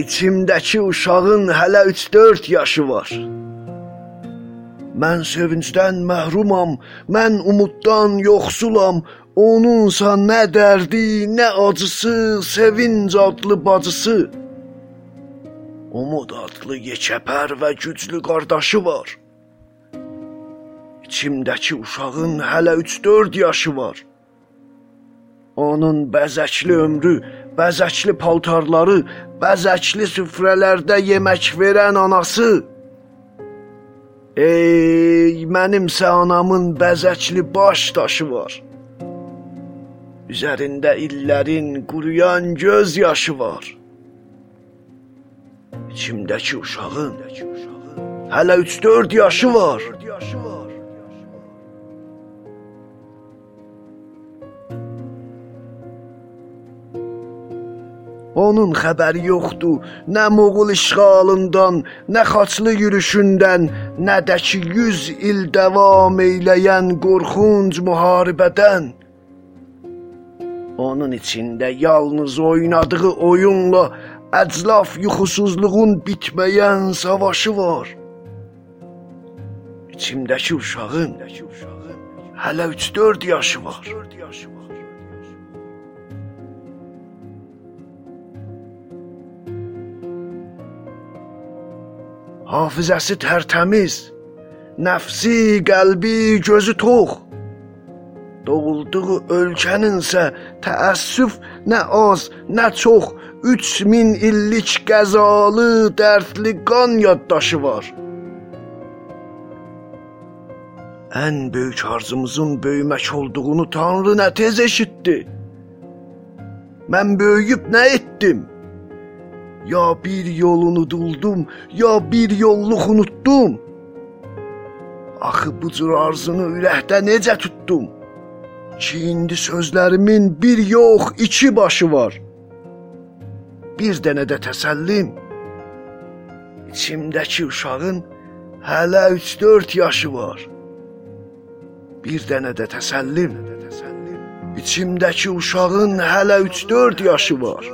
İçimdəki uşağın hələ 3-4 yaşı var. Mən sevincdən məhrumam, mən umuddan yoxsulam. Onunsa nə dərdi, nə acısı, sevinc adlı bacısı. Umud adlı yekəpər və güclü qardaşı var. İçimdəki uşağın hələ 3-4 yaşı var. Onun bəzəkli ömrü, bəzəkli paltarları, bəzəkli süfrələrdə yemək verən anası. Ey, mənimsə anamın bəzəkli baş daşı var. Üzərində illərin quruyan göz yaşı var. İçimdəki uşağın hələ 3-4 yaşı var. Onun xəbəri yoxdur, nə Moğol işğalından, nə xaçlı yürüşündən, nə də ki 100 il davam eyləyən qorxunc müharibədən. Onun içində yalnız oynadığı oyunla əclaf yuxusuzluğun bitməyən savaşı var. İçimdəki uşağın hələ 3-4 yaşı var. Hafizəsi tərtəmiz, nəfsi, qəlbi, gözü tox. Doğulduğu ölkəninsə təəssüf nə az, nə çox 3000 illik qəzalı, dərdli qan yaddaşı var. Ən böyük arzumuzun böyümək olduğunu Tanrı nə tez eşitdi. Mən böyüyüb nə etdim? Ya bir yol unuduldum, ya bir yolluq unutdum. Axı bu cür arzunu ürəkdə necə tutdum? Ki indi sözlərimin bir yox, iki başı var. Bir dənə də təsəllim. İçimdəki uşağın hələ 3-4 yaşı var. Bir dənə də təsəllim. İçimdəki uşağın hələ 3-4 yaşı var.